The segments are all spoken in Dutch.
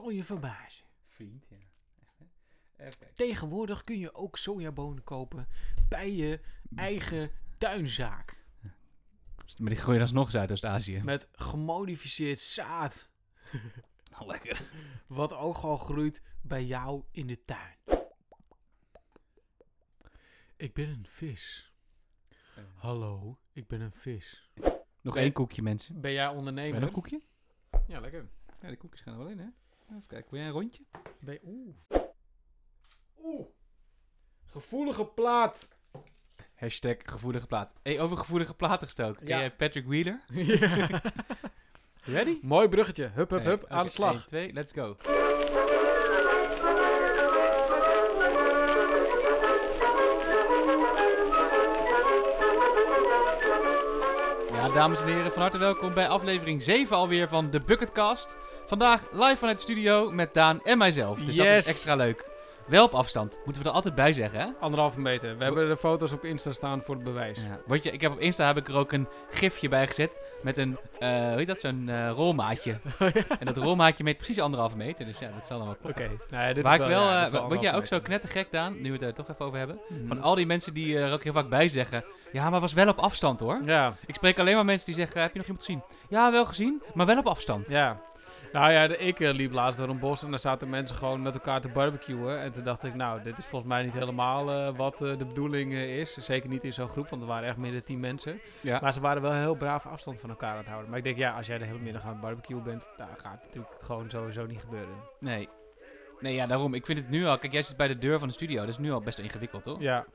zal je verbazen. Vriend, ja. Echt, hè? Kijken. Tegenwoordig kun je ook sojabonen kopen bij je eigen tuinzaak. Maar die gooi je alsnog Zuidoost-Azië. Met gemodificeerd zaad. Oh, lekker. Wat ook al groeit bij jou in de tuin. Ik ben een vis. Hallo, ik ben een vis. Nog één koekje, mensen. Ben jij ondernemer? nog een koekje? Ja, lekker. Ja, de koekjes gaan er wel in, hè? Even kijken, wil jij een rondje? Je... Oeh. Oeh. Gevoelige plaat. Hashtag gevoelige plaat. Hey, over gevoelige platen gestoken. Ken Ja. jij Patrick Wheeler? ja. Ready? Mooi bruggetje. Hup, hup, hup. aan de slag. 1, 2, let's go. Ja, dames en heren, van harte welkom bij aflevering 7 alweer van de Bucketcast. Vandaag live vanuit de studio met Daan en mijzelf. Dus dat is Yes. extra leuk. Wel op afstand, moeten we er altijd bij zeggen, hè? Anderhalve meter. We hebben de foto's op Insta staan voor het bewijs. Ja. Je, ik heb op Insta heb ik er ook een gifje bij gezet met een, eh hoe heet dat, zo'n eh, rolmaatje. En dat rolmaatje meet precies anderhalve meter, dus ja, dat zal dan wel Oké. Nou ja, Waar ik wel, ja, eh, word jij ook zo knettergek, Daan, nu we het er toch even over hebben? Mhm. Van al die mensen die er ook heel vaak bij zeggen, ja, maar was wel op afstand hoor. Ja, Ik spreek alleen maar mensen die zeggen, heb je nog iemand gezien? Ja, wel gezien, maar wel op afstand. ja. Nou ja, ik eh, liep laatst door een bos en daar zaten mensen gewoon met elkaar te barbecuen. En toen dacht ik, nou, dit is volgens mij niet helemaal eh, wat eh, de bedoeling is. Zeker niet in zo'n groep, want er waren echt meer dan tien mensen. Ja. Maar ze waren wel heel braaf afstand van elkaar aan het houden. Maar ik denk, ja, als jij de hele middag aan het barbecuen bent, dan gaat het natuurlijk gewoon sowieso niet gebeuren. Nee. Nee, ja, daarom. Ik vind het nu al, kijk, jij zit bij de deur van de studio, dat is nu al best ingewikkeld, toch? Ja,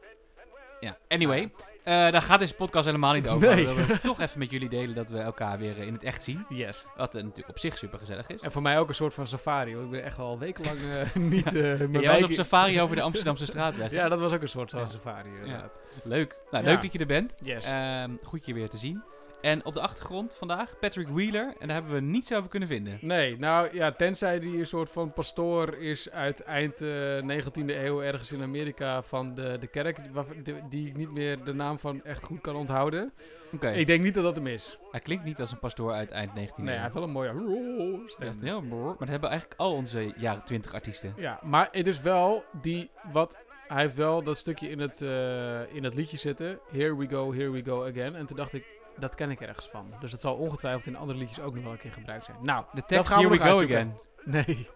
Ja, anyway. eh, daar gaat deze podcast helemaal niet over. Nee. We willen toch even met jullie delen dat we elkaar weer eh, in het echt zien. yes. Wat eh, natuurlijk op zich super gezellig is. En voor mij ook een soort van safari, hoor. Ik ben echt al wekenlang eh, niet... En jij was op safari over de Amsterdamse straatweg. Ja, dat was ook een soort van Ja. safari, inderdaad. Leuk. Nou, Ja. leuk dat je er bent. Yes. Ehm, goed je weer te zien. En op de achtergrond vandaag Patrick Wheeler. En daar hebben we niets over kunnen vinden. Nee, nou ja, tenzij die een soort van pastoor is uit eind eh 19e eeuw ergens in Amerika van de, de kerk, die, die ik niet meer de naam van echt goed kan onthouden. Oké. Ik denk niet dat dat hem is. Hij klinkt niet als een pastoor uit eind 19e Nee, hij heeft wel een mooie Hij stem. heeft heel brrr, Maar dat hebben eigenlijk al onze jaren 20 artiesten. Ja, maar het is wel die wat. Hij heeft wel dat stukje in het, eh, in het liedje zitten. Here we go, here we go again. En toen dacht ik, dat ken ik ergens van. Dus het zal ongetwijfeld in andere liedjes ook nog wel een keer gebruikt zijn. Nou, De dat tekst gaan we Here We Go. Again. Nee,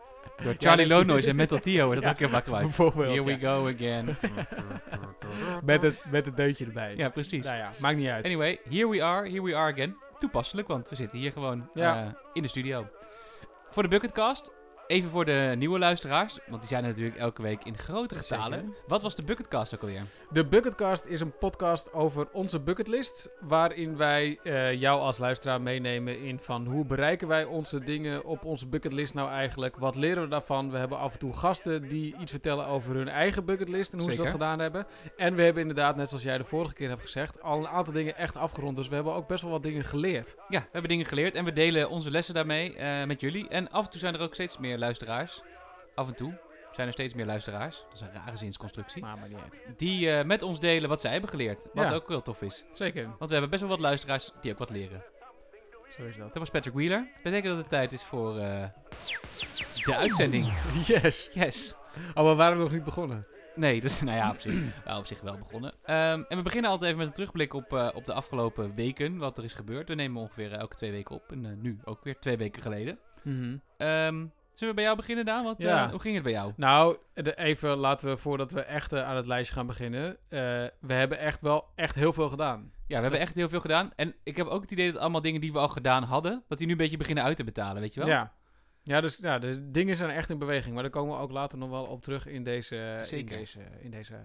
Door Charlie dat- Lonois en Metal Tio. Dat Ja, ook heel vaak kwijt. bijvoorbeeld. Here we ja. go again. Met het, met het deuntje erbij. ja, precies. Nou ja, maakt niet uit. Anyway, here we are, here we are again. Toepasselijk, want we zitten hier gewoon Ja. eh, in de studio. Voor de Bucketcast, even voor de nieuwe luisteraars, want die zijn natuurlijk elke week in grote getalen. Wat was de Bucketcast ook alweer? De Bucketcast is een podcast over onze bucketlist. Waarin wij eh, jou als luisteraar meenemen in van hoe bereiken wij onze dingen op onze bucketlist nou eigenlijk. Wat leren we daarvan? We hebben af en toe gasten die iets vertellen over hun eigen bucketlist en hoe ze dat gedaan hebben. En we hebben inderdaad, net zoals jij de vorige keer hebt gezegd, al een aantal dingen echt afgerond. Dus we hebben ook best wel wat dingen geleerd. Ja, we hebben dingen geleerd en we delen onze lessen daarmee eh, met jullie. En af en toe zijn er ook steeds meer luisteraars. Af en toe zijn er steeds meer luisteraars. Dat is een rare zinsconstructie. Maar maar niet uit. Die eh, met ons delen wat zij hebben geleerd. Wat Ja. ook wel tof is. Zeker, Want we hebben best wel wat luisteraars die ook wat leren. zo is dat. Dat was Patrick Wheeler. Dat betekent dat het tijd is voor eh, de uitzending. Yes. Yes. Oh, we waren nog niet begonnen. Nee, dus nou ja, op zich, wel op zich wel begonnen. Ehm, en we beginnen altijd even met een terugblik op, eh, op de afgelopen weken, wat er is gebeurd. We nemen ongeveer elke twee weken op. En nu ook weer twee weken geleden. Ehm, zullen we bij jou beginnen, Daan? Wat, Ja. eh, hoe ging het bij jou? Nou, de- even laten we voordat we echt eh, aan het lijstje gaan beginnen. eh, we hebben echt wel echt heel veel gedaan. Ja, we hebben echt heel veel gedaan. En ik heb ook het idee dat allemaal dingen die we al gedaan hadden, dat die nu een beetje beginnen uit te betalen, weet je wel? Ja. Ja, dus ja, dus dingen zijn echt in beweging. Maar daar komen we ook later nog wel op terug in deze, in deze, in deze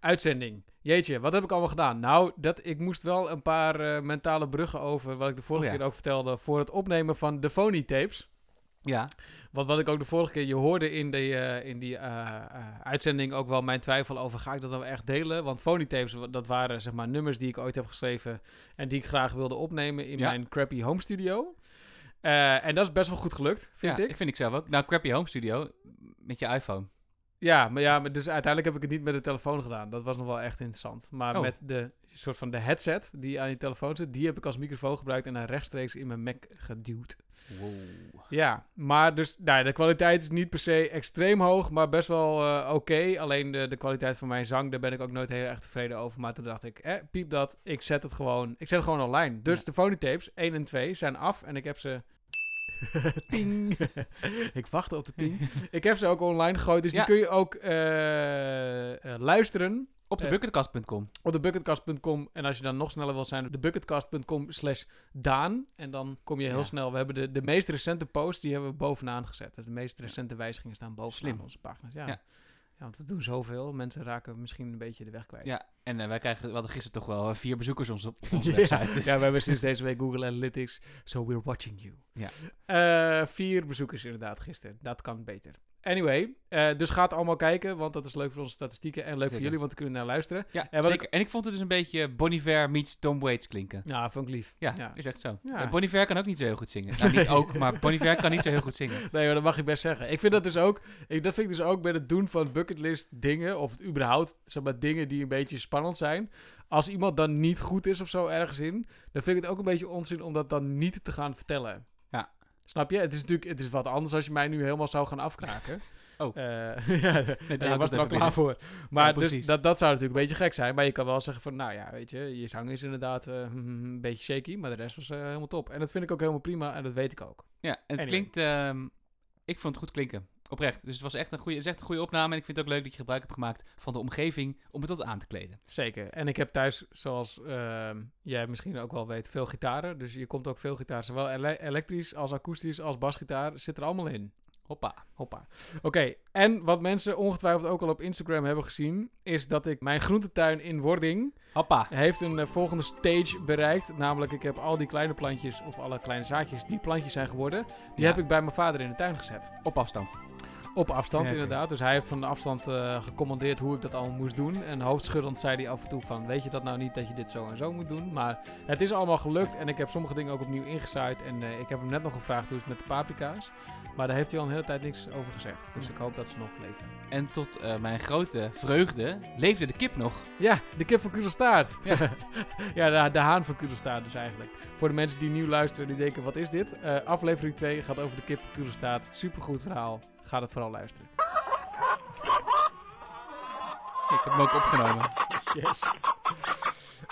uitzending. Jeetje, wat heb ik allemaal gedaan? Nou, dat, ik moest wel een paar mentale bruggen over, wat ik de vorige Oh ja. keer ook vertelde, voor het opnemen van de Phony tapes. Ja. Want wat ik ook de vorige keer, je hoorde in, de, eh, in die eh, eh, uitzending ook wel mijn twijfel over, ga ik dat dan echt delen? Want phonytapes, wa- dat waren zeg maar nummers die ik ooit heb geschreven en die ik graag wilde opnemen in Ja. mijn crappy home studio. En dat is best wel goed gelukt, vind ja, ik. ik vind ik zelf ook. Nou, Crappy Home Studio met je iPhone. Ja, maar ja, maar dus uiteindelijk heb ik het niet met de telefoon gedaan. Dat was nog wel echt interessant. Maar Oh. met de soort van de headset die aan die telefoon zit, die heb ik als microfoon gebruikt en dan rechtstreeks in mijn Mac geduwd. Wow. Ja, maar dus nou, de kwaliteit is niet per se extreem hoog, maar best wel eh, oké. Alleen de, de kwaliteit van mijn zang, daar ben ik ook nooit heel erg tevreden over. Maar toen dacht ik, eh, piep dat, ik zet het gewoon, ik zet het gewoon online. Dus Ja. de phonytapes 1 en 2 zijn af en ik heb ze... ting. ik wacht op de ting. ik heb ze ook online gegooid, dus Ja. die kun je ook eh, eh, luisteren Op de Eh, bucketkast.com. op de bucketcast.com. En als je dan nog sneller wil zijn, op de bucketcast.com slash Daan. En dan kom je heel Ja. snel. We hebben de, de meest recente posts, die hebben we bovenaan gezet. Dus de meest recente wijzigingen staan bovenaan Slim. onze pagina's. Ja. Ja. Ja. want we doen zoveel. Mensen raken misschien een beetje de weg kwijt. Ja, en eh, wij krijgen, we hadden gisteren toch wel eh, vier bezoekers ons op, onze Ja. website. Dus. Ja, we hebben sinds deze week Google Analytics. So we're watching you. Ja. Eh, vier bezoekers inderdaad gisteren. Dat kan beter. Anyway, eh, dus gaat allemaal kijken, want dat is leuk voor onze statistieken en leuk voor jullie, want dan kunnen we naar luisteren. Ja, En wat zeker. En ik vond het dus een beetje Bon Iver meets Tom Waits klinken. Ja, vond ik lief. Ja, ja. is echt zo. Ja. Eh, Bon Iver kan ook niet zo heel goed zingen. Nou, niet ook, maar Bon Iver kan niet zo heel goed zingen. Nee, maar dat mag ik best zeggen. Ik vind dat dus ook, ik, dat vind ik dus ook bij het doen van bucketlist dingen, of het überhaupt, zeg maar, dingen die een beetje spannend zijn. Als iemand dan niet goed is of zo ergens in, dan vind ik het ook een beetje onzin om dat dan niet te gaan vertellen. Snap je? Het is natuurlijk het is wat anders als je mij nu helemaal zou gaan afkraken. Oh. Eh, ja, daar was er al even klaar voor. Maar Ja, dus dat, dat zou natuurlijk een beetje gek zijn. Maar je kan wel zeggen van, nou ja, weet je, je zang is inderdaad eh, een beetje shaky, maar de rest was eh, helemaal top. En dat vind ik ook helemaal prima en dat weet ik ook. Ja, en het Anyway. klinkt... ehm, ik vond het goed klinken. Oprecht. Dus het was echt een goede, is echt een goede opname. En ik vind het ook leuk dat je gebruik hebt gemaakt van de omgeving om het wat aan te kleden. Zeker. En ik heb thuis, zoals ehm, jij misschien ook wel weet, veel gitaren. Dus je komt ook veel gitaar, zowel ele- elektrisch als akoestisch als basgitaar, zit er allemaal in. Hoppa. Hoppa. Oké, en wat mensen ongetwijfeld ook al op Instagram hebben gezien, is dat ik mijn groentetuin in Wording Hoppa. heeft een eh, volgende stage bereikt. Namelijk, ik heb al die kleine plantjes, of alle kleine zaadjes die plantjes zijn geworden, die Ja. heb ik bij mijn vader in de tuin gezet. Op afstand. Op afstand, Ja, inderdaad. Dus hij heeft van de afstand eh, gecommandeerd hoe ik dat allemaal moest doen. En hoofdschuddend zei hij af en toe van... Weet je dat nou niet dat je dit zo en zo moet doen? Maar het is allemaal gelukt. En ik heb sommige dingen ook opnieuw ingezaaid. En eh, ik heb hem net nog gevraagd hoe het met de paprika's. Maar daar heeft hij al een hele tijd niks over gezegd. Dus ik hoop dat ze nog leven. En tot eh, mijn grote vreugde leefde de kip nog. Ja, de kip van Kudelstaart. Ja. Ja, de, de haan van Kudelstaart dus eigenlijk. Voor de mensen die nieuw luisteren die denken, wat is dit? Aflevering 2 gaat over de kip van Kudelstaart. Supergoed verhaal. Ga het vooral luisteren. Ik heb hem ook opgenomen. Yes.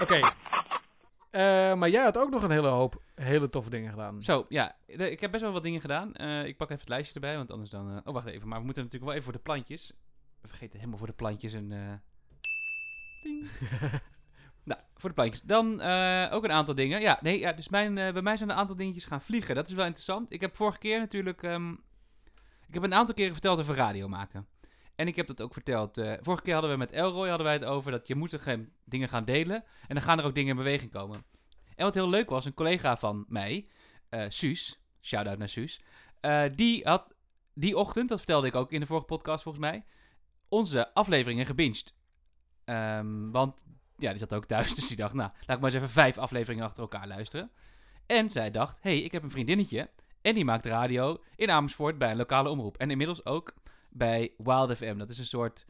Oké. Eh, maar jij had ook nog een hele hoop hele toffe dingen gedaan. Zo, ja. de- ik heb best wel wat dingen gedaan. Eh, ik pak even het lijstje erbij, want anders dan... eh, oh, wacht even. Maar we moeten natuurlijk wel even voor de plantjes. We vergeten helemaal voor de plantjes een... eh, ding. nou, voor de plantjes. Dan eh, ook een aantal dingen. Ja, nee, ja, dus mijn, bij mij zijn een aantal dingetjes gaan vliegen. Dat is wel interessant. Ik heb vorige keer natuurlijk... ehm, ik heb een aantal keren verteld over radio maken. En ik heb dat ook verteld. eh, vorige keer hadden we met Elroy hadden wij het over dat je moet dingen gaan delen. En dan gaan er ook dingen in beweging komen. En wat heel leuk was, een collega van mij, eh Suus, shout-out naar Suus, eh, die had die ochtend, dat vertelde ik ook in de vorige podcast volgens mij, onze afleveringen gebinged. Ehm, want ja, die zat ook thuis, dus die dacht, nou, laat ik maar eens even vijf afleveringen achter elkaar luisteren. En zij dacht, hey, ik heb een vriendinnetje en die maakt radio in Amersfoort bij een lokale omroep. En inmiddels ook bij Wild FM, dat is een soort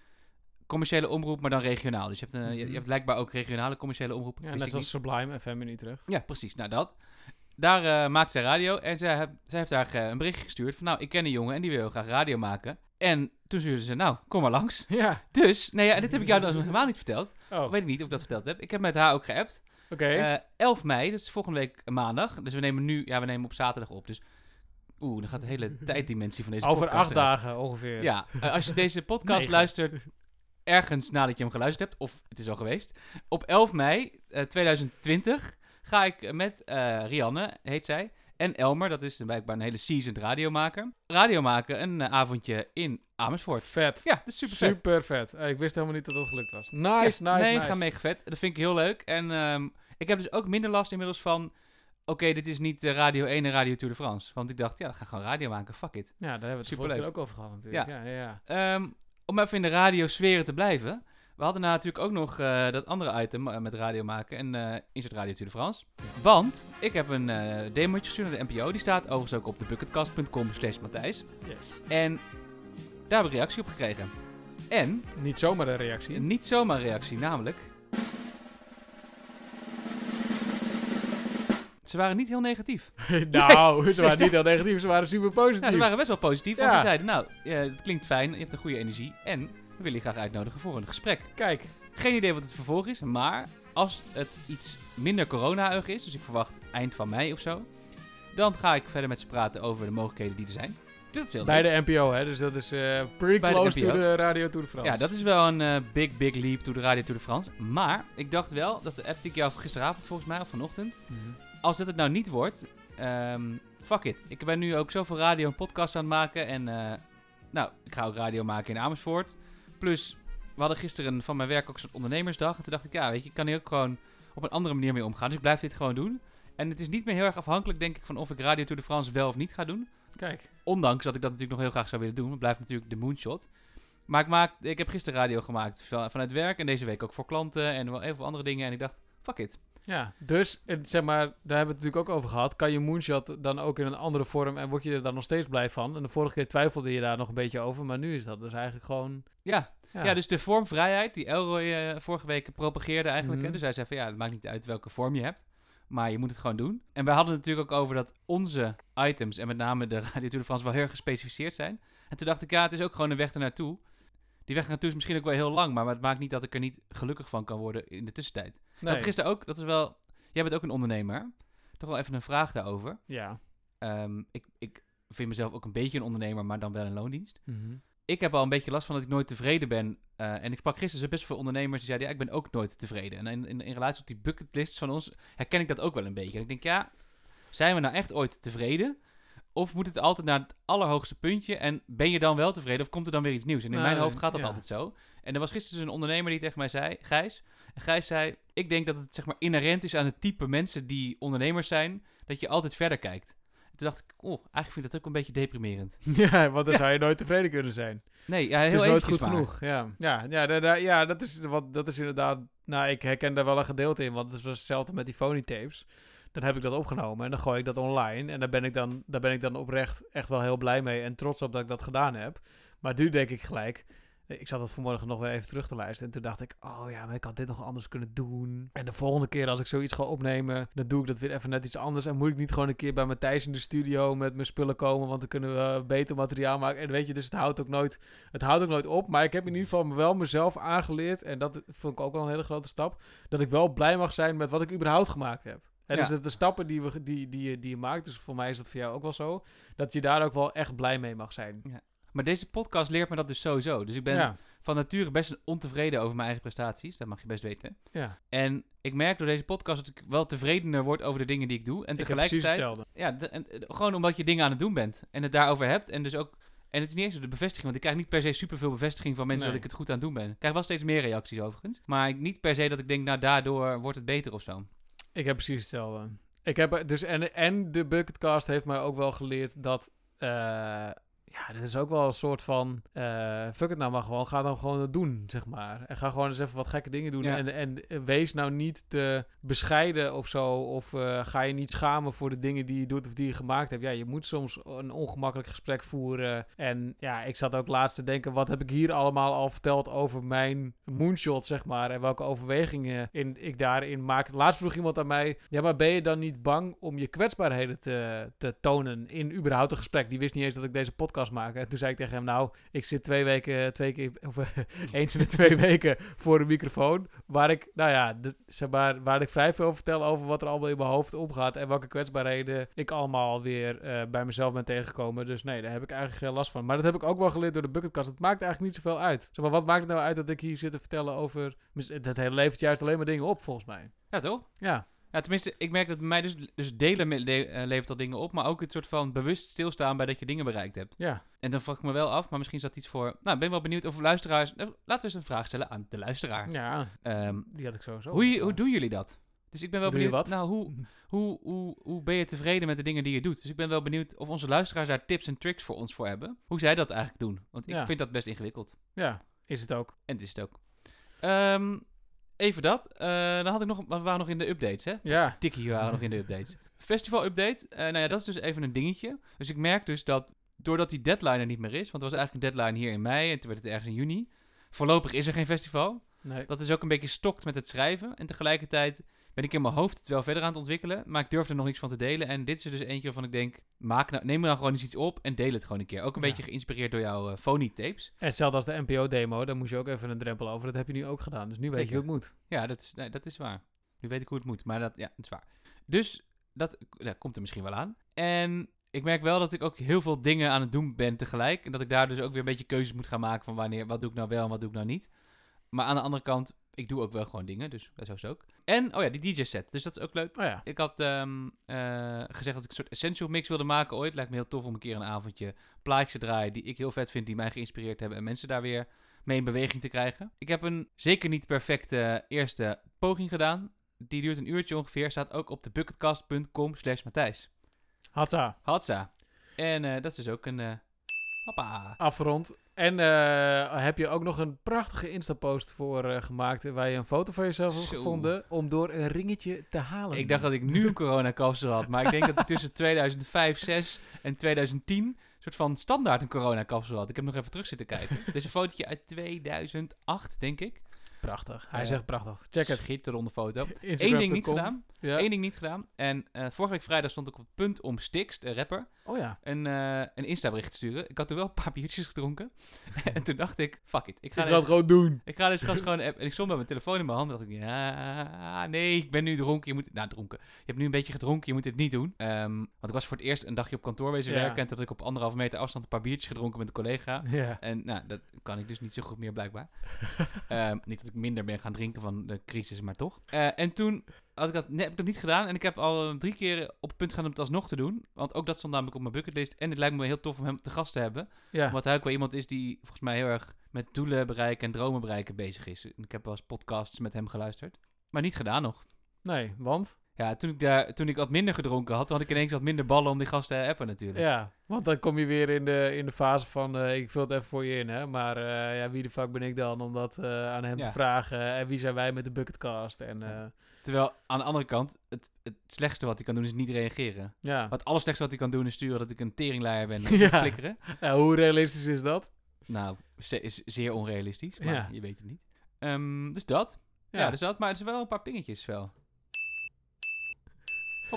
commerciële omroep, maar dan regionaal. Dus je hebt, een, je, je Mhm. hebt blijkbaar ook regionale commerciële omroep. Ja, net zoals Sublime FM in Utrecht. Ja, precies. Nou, dat. Daar eh, maakt zij radio en zij, heb- zij heeft daar eh, een berichtje gestuurd van... Nou, ik ken een jongen en die wil heel graag radio maken. En toen stuurde ze, nou, kom maar langs. Ja. Dus, nee, ja, dit heb ik jou nog helemaal niet verteld. Oh, Weet ik niet of ik dat verteld heb. Ik heb met haar ook geappt. oké. Eh 11 mei, dat is volgende week maandag. Dus we nemen nu, ja, we nemen op zaterdag op. Dus, oeh, dan gaat de hele tijddimensie van deze Over podcast acht eraf. dagen ongeveer. Ja, eh, als je deze podcast Negen. luistert ergens nadat je hem geluisterd hebt, of het is al geweest. Op 11 mei eh, 2020 ga ik met eh, Rianne, heet zij, en Elmer, dat is blijkbaar een hele seasoned radiomaker, radio maken een eh, avondje in Amersfoort. Vet. Ja, dat is super vet. Super vet. Eh, ik wist helemaal niet dat dat gelukt was. Nice, Ja, nice, nee, nice. ga mega vet. Dat vind ik heel leuk. En ehm, ik heb dus ook minder last inmiddels van... Oké, dit is niet eh, Radio 1 en Radio Tour de France. Want ik dacht, ja, ik ga gewoon radio maken. Fuck it. Ja, daar hebben we het vorige Superleuk. keer ook over gehad natuurlijk. Ja, ja, ja. Ehm, om even in de radiosferen te blijven. We hadden natuurlijk ook nog eh, dat andere item eh, met radio maken. En eh Insert Radio Tour de France. Want ik heb een eh demootje gestuurd naar de NPO. Die staat overigens ook op de bucketkast.com slash Matthijs. Yes. En daar heb ik reactie op gekregen. En, Niet zomaar een reactie. niet zomaar een reactie, namelijk... Ze waren niet heel negatief. nou, ze waren niet heel negatief, ze waren super positief. Ja, ze waren best wel positief, want ze zeiden, nou, ja, het klinkt fijn, je hebt een goede energie en we willen je graag uitnodigen voor een gesprek. Kijk, Geen idee wat het vervolg is, maar als het iets minder corona-eug is, dus ik verwacht eind van mei of zo, dan ga ik verder met ze praten over de mogelijkheden die er zijn. Dus dat is heel bij leuk. de NPO, hè, dus dat is eh pretty Bij de close to de Radio Tour de France. Ja, dat is wel een eh, big, big leap to de Radio Tour de France. Maar ik dacht wel, dat de app die ik jou gisteravond volgens mij, of vanochtend, Mhm. Als dit het nou niet wordt, ehm, fuck it. Ik ben nu ook zoveel radio en podcast aan het maken. En eh, nou, ik ga ook radio maken in Amersfoort. Plus, we hadden gisteren van mijn werk ook zo'n ondernemersdag. En toen dacht ik, ja, weet je, ik kan hier ook gewoon op een andere manier mee omgaan. Dus ik blijf dit gewoon doen. En het is niet meer heel erg afhankelijk, denk ik, van of ik Radio Tour de France wel of niet ga doen. Kijk, Ondanks dat ik dat natuurlijk nog heel graag zou willen doen. Het blijft natuurlijk de moonshot. Maar ik, maak, ik heb gisteren radio gemaakt van- vanuit werk. En deze week ook voor klanten en wel heel veel andere dingen. En ik dacht, fuck it. Ja, dus zeg maar, daar hebben we het natuurlijk ook over gehad. Kan je moonshot dan ook in een andere vorm en word je er dan nog steeds blij van? En de vorige keer twijfelde je daar nog een beetje over, maar nu is dat dus eigenlijk gewoon... Ja, Ja, Ja, dus de vormvrijheid die Elroy eh, vorige week propageerde eigenlijk. Hè. Dus hij zei van ja, het maakt niet uit welke vorm je hebt. Maar je moet het gewoon doen. En wij hadden het natuurlijk ook over dat onze items, en met name de Radio Tour de France, wel heel erg gespecificeerd zijn. En toen dacht ik, ja, het is ook gewoon een weg ernaartoe. Die weg ernaartoe is misschien ook wel heel lang, maar het maakt niet dat ik er niet gelukkig van kan worden in de tussentijd. nee. Dat gisteren ook, dat is wel... Jij bent ook een ondernemer. Toch wel even een vraag daarover. Ja. Ehm, ik, ik vind mezelf ook een beetje een ondernemer, maar dan wel in loondienst Mhm. ik heb al een beetje last van dat ik nooit tevreden ben. Eh, en ik sprak gisteren best veel ondernemers die zeiden, ja, ik ben ook nooit tevreden. En in, in, in relatie tot die bucketlists van ons herken ik dat ook wel een beetje. En ik denk, ja, zijn we nou echt ooit tevreden? Of moet het altijd naar het allerhoogste puntje en ben je dan wel tevreden of komt er dan weer iets nieuws? En in Nou, mijn hoofd gaat dat ja. altijd zo. En er was gisteren dus een ondernemer die tegen mij zei, Gijs. En Gijs zei, ik denk dat het zeg maar inherent is aan het type mensen die ondernemers zijn, dat je altijd verder kijkt. En toen dacht ik, oh, eigenlijk vind ik dat ook een beetje deprimerend. ja, want dan Ja. zou je nooit tevreden kunnen zijn. Nee, ja, Het heel is nooit goed maar. genoeg. Ja, ja, ja, da- da- ja dat, is wat, dat is inderdaad. Nou, ik herken daar wel een gedeelte in, want het was hetzelfde met die phony tapes. Dan heb ik dat opgenomen en dan gooi ik dat online. En daar ben ik dan, daar ben ik dan oprecht echt wel heel blij mee en trots op dat ik dat gedaan heb. Maar nu denk ik gelijk. Ik zat dat vanmorgen nog weer even terug te luisteren. En toen dacht ik, oh ja, maar ik had dit nog anders kunnen doen. En de volgende keer als ik zoiets ga opnemen, dan doe ik dat weer even net iets anders. En moet ik niet gewoon een keer bij Matthijs in de studio met mijn spullen komen, want dan kunnen we beter materiaal maken. En weet je, dus het houdt ook nooit, het houdt ook nooit op. Maar ik heb in ieder geval wel mezelf aangeleerd, en dat vond ik ook wel een hele grote stap, dat ik wel blij mag zijn met wat ik überhaupt gemaakt heb. En dus de, de stappen die, we, die, die, je- die je maakt, dus voor mij is dat voor jou ook wel zo, dat je daar ook wel echt blij mee mag zijn. Maar deze podcast leert me dat dus sowieso. Dus ik ben ja, van nature best ontevreden over mijn eigen prestaties. Dat mag je best weten. ja. En ik merk door deze podcast dat ik wel tevredener word over de dingen die ik doe. En tegelijkertijd... Ja, de- en, eh, gewoon omdat je dingen aan het doen bent. En het daarover hebt. En dus ook... En het is niet eens de bevestiging, want ik krijg niet per se superveel bevestiging van mensen Nee. dat ik het goed aan het doen ben. Ik krijg wel steeds meer reacties overigens. Maar ik- niet per se dat ik denk, nou daardoor wordt het beter of zo. Ik heb precies hetzelfde. Ik heb dus en, en de Bucketcast heeft mij ook wel geleerd dat. eh ja, dit is ook wel een soort van. eh fuck het nou maar gewoon. Ga dan gewoon het doen, zeg maar. En ga gewoon eens even wat gekke dingen doen. Ja. En, en wees nou niet te bescheiden of zo. Of eh, ga je niet schamen voor de dingen die je doet of die je gemaakt hebt. Ja, je moet soms een ongemakkelijk gesprek voeren. En ja, ik zat ook laatst te denken. Wat heb ik hier allemaal al verteld over mijn moonshot, zeg maar. En welke overwegingen in, ik daarin maak. Laatst vroeg iemand aan mij. Ja, maar ben je dan niet bang om je kwetsbaarheden te, te tonen in überhaupt een gesprek? Die wist niet eens dat ik deze podcast maak. En toen zei ik tegen hem, nou, ik zit twee weken, twee keer, of eh, eens in de twee weken voor een microfoon. Waar ik, nou ja, de, zeg maar, waar ik vrij veel vertel over wat er allemaal in mijn hoofd omgaat. En welke kwetsbaarheden ik allemaal weer eh, bij mezelf ben tegengekomen. Dus nee, daar heb ik eigenlijk geen last van. Maar dat heb ik ook wel geleerd door de bucketkast. Het maakt eigenlijk niet zoveel uit. Zeg maar, wat maakt het nou uit dat ik hier zit te vertellen over... Dat hele levert juist alleen maar dingen op, volgens mij. Ja, toch? Ja. Ja, tenminste, ik merk dat bij mij dus, dus delen le- eh, levert al dingen op. Maar ook het soort van bewust stilstaan bij dat je dingen bereikt hebt. Ja. En dan vraag ik me wel af, maar misschien is dat iets voor... Nou, ik ben wel benieuwd of luisteraars... eh, Laten we eens een vraag stellen aan de luisteraar. Ja, Ehm, die had ik sowieso. hoe, hoe doen jullie dat? Dus ik ben wel benieuwd... wat? Nou, hoe, hoe, hoe, hoe ben je tevreden met de dingen die je doet? Dus ik ben wel benieuwd of onze luisteraars daar tips en tricks voor ons voor hebben. Hoe zij dat eigenlijk doen. Want ik Ja. vind dat best ingewikkeld. Ja, is het ook. En het is het ook. Ehm, even dat. Eh, dan had ik nog... We waren nog in de updates, hè? Ja. Tikkie waren nog in de updates. Festival update. eh, nou ja, dat is dus even een dingetje. Dus ik merk dus dat doordat die deadline er niet meer is, want er was eigenlijk een deadline hier in mei en toen werd het ergens in juni, voorlopig is er geen festival. Nee. Dat is ook een beetje stokt met het schrijven. En tegelijkertijd ben ik in mijn hoofd het wel verder aan het ontwikkelen. Maar ik durf er nog niks van te delen. En dit is er dus eentje waarvan ik denk, maak nou, neem nou gewoon eens iets op en deel het gewoon een keer. Ook een Ja. beetje geïnspireerd door jouw eh phony tapes. En hetzelfde als de NPO-demo, daar moest je ook even een drempel over. Dat heb je nu ook gedaan. Dus nu weet je hoe het moet. Ja, dat is, nee, dat is waar. Nu weet ik hoe het moet, maar dat, ja, dat is waar. Dus dat ja, komt er misschien wel aan. En ik merk wel dat ik ook heel veel dingen aan het doen ben tegelijk. En dat ik daar dus ook weer een beetje keuzes moet gaan maken van wanneer, wat doe ik nou wel en wat doe ik nou niet. Maar aan de andere kant, ik doe ook wel gewoon dingen, dus dat is ook. En, oh ja, die DJ-set, dus dat is ook leuk. Oh ja. Ik had ehm, eh, gezegd dat ik een soort essential mix wilde maken ooit. Lijkt me heel tof om een keer een avondje plaatjes te draaien die ik heel vet vind, die mij geïnspireerd hebben en mensen daar weer mee in beweging te krijgen. Ik heb een zeker niet perfecte eerste poging gedaan. Die duurt een uurtje ongeveer. Staat ook op de bucketcast.com slash Matthijs. Hatsa. Hatsa. En eh, dat is dus ook een... eh hoppa. Afgerond. En eh, heb je ook nog een prachtige Insta-post voor eh, gemaakt waar je een foto van jezelf hebt gevonden om door een ringetje te halen. Ik dacht dat ik nu een coronakapsel had. Maar ik denk dat ik tussen 2005, 6 en 2010 een soort van standaard een coronakapsel had. Ik heb nog even terug zitten kijken. Dit is een fotootje uit 2008, denk ik. Prachtig. Hij Ja. zegt prachtig. Check het. Schitterende foto. Eén ding niet gedaan. Eén ding niet gedaan. En eh, vorige week vrijdag stond ik op het punt om Stix, de rapper, Oh ja. een, eh een Insta-bericht te sturen. Ik had toen wel een paar biertjes gedronken. en toen dacht ik, fuck it. Ik Ik ga, het gewoon doen. ik ga deze gast gewoon... app- En ik stond met mijn telefoon in mijn hand. Dacht ik, ja, nee, ik ben nu dronken. Je moet... Nou, dronken. Je hebt nu een beetje gedronken. Je moet dit niet doen. Ehm, want ik was voor het eerst een dagje op kantoor wezen Ja. werken. En toen had ik op anderhalve meter afstand een paar biertjes gedronken met een collega. Ja. En nou, dat kan ik dus niet zo goed meer blijkbaar. Ehm, niet dat ik minder ben gaan drinken van de crisis, maar toch. Eh, en toen had ik dat, nee, heb ik dat niet gedaan. En ik heb al eh, drie keer op het punt gaan om het alsnog te doen. Want ook dat stond namelijk op mijn bucketlist. En het lijkt me heel tof om hem te gast te hebben. Ja. Omdat hij ook wel iemand is die volgens mij heel erg met doelen bereiken en dromen bereiken bezig is. En ik heb wel eens podcasts met hem geluisterd. Maar niet gedaan nog. Nee, want? Ja, toen ik, daar, toen ik wat minder gedronken had, had ik ineens wat minder ballen om die gasten te appen natuurlijk. Ja, want dan kom je weer in de, in de fase van eh, ik vul het even voor je in, hè. Maar eh, ja, wie de fuck ben ik dan om dat eh, aan hem Ja. te vragen? En wie zijn wij met de bucketcast? En Terwijl aan de andere kant, het, het slechtste wat hij kan doen is niet reageren. ja, Maar het allerslechtste wat hij kan doen is sturen dat ik een teringleier ben. Ja. Ja. Flikkeren. Ja, hoe realistisch is dat? Nou, ze- is zeer onrealistisch, maar Ja. je weet het niet. Ehm, dus dat. Ja. dus dat. Maar het is wel een paar pingetjes wel.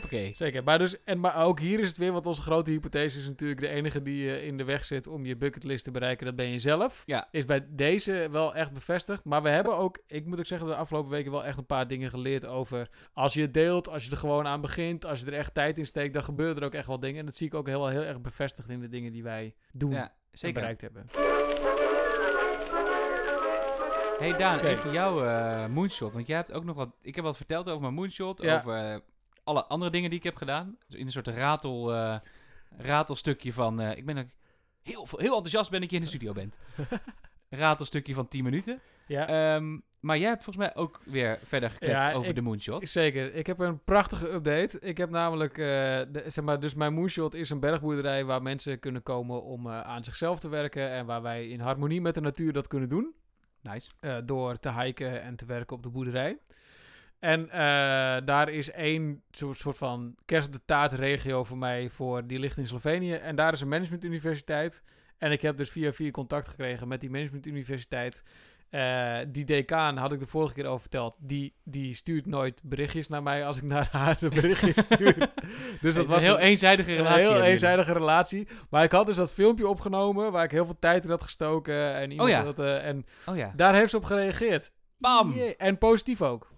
Hoppakee. Zeker. Maar, dus, en, maar ook hier is het weer, want onze grote hypothese is natuurlijk de enige die eh, in de weg zit om je bucketlist te bereiken. Dat ben je zelf. Ja. Is bij deze wel echt bevestigd. Maar we hebben ook, ik moet ook zeggen, de afgelopen weken wel echt een paar dingen geleerd over. Als je het deelt, als je er gewoon aan begint, als je er echt tijd in steekt, dan gebeuren er ook echt wel dingen. En dat zie ik ook heel, heel erg bevestigd in de dingen die wij doen Ja, en zeker. bereikt hebben. Hey Daan, Oké. even jouw eh, moonshot. Want jij hebt ook nog wat... Ik heb wat verteld over mijn moonshot. Ja. Over eh, alle andere dingen die ik heb gedaan. Dus in een soort ratel, eh, ratelstukje van... eh, ik ben heel, veel- heel enthousiast ben dat je in de studio bent. ratelstukje van 10 minuten. Ja, Ehm, maar jij hebt volgens mij ook weer verder gekletst Ja, over ik- de moonshot. Zeker. Ik heb een prachtige update. Ik heb namelijk, eh, de, zeg maar, dus mijn moonshot is een bergboerderij waar mensen kunnen komen om aan zichzelf te werken en waar wij in harmonie met de natuur dat kunnen doen. Nice. door te hiken en te werken op de boerderij. En eh, daar is één soort, van kerst op de taart regio voor mij voor, die ligt in Slovenië. En daar is een managementuniversiteit. En ik heb dus via via contact gekregen met die managementuniversiteit. Eh die decaan, had ik de vorige keer over verteld, die, die stuurt nooit berichtjes naar mij als ik naar haar berichtjes stuur. dus dat was een heel een- eenzijdige een relatie. heel hebben jullie. eenzijdige relatie. Maar ik had dus dat filmpje opgenomen waar ik heel veel tijd in had gestoken. En iemand Oh ja. eh, en Oh ja. daar heeft ze op gereageerd. Bam! En positief ook.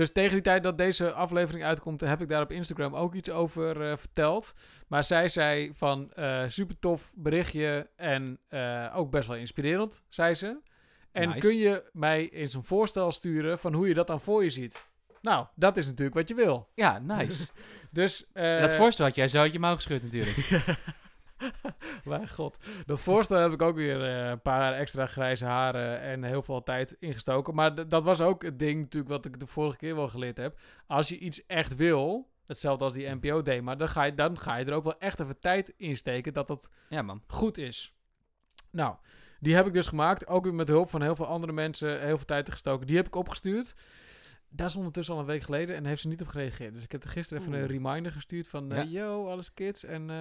Dus tegen die tijd dat deze aflevering uitkomt, heb ik daar op Instagram ook iets over eh, verteld. Maar zij zei van eh super tof berichtje en eh, ook best wel inspirerend, zei ze. En Nice. kun je mij eens een voorstel sturen van hoe je dat dan voor je ziet? Nou, dat is natuurlijk wat je wil. Ja, nice. Dus, dat voorstel had jij zo uit je mouw geschud natuurlijk. Mijn god. Dat voorstel heb ik ook weer eh, een paar extra grijze haren en heel veel tijd ingestoken. Maar dat was ook het ding natuurlijk wat ik de vorige keer wel geleerd heb. Als je iets echt wil, hetzelfde als die NPO deed, maar dan ga, je, dan ga je er ook wel echt even tijd in steken dat dat ja, man. goed is. Nou, die heb ik dus gemaakt. Ook weer met hulp van heel veel andere mensen heel veel tijd in gestoken. Die heb ik opgestuurd. Dat is ondertussen al een week geleden en heeft ze niet op gereageerd. Dus ik heb er gisteren even Oeh. een reminder gestuurd van... eh, Ja. yo, alles kids. En eh,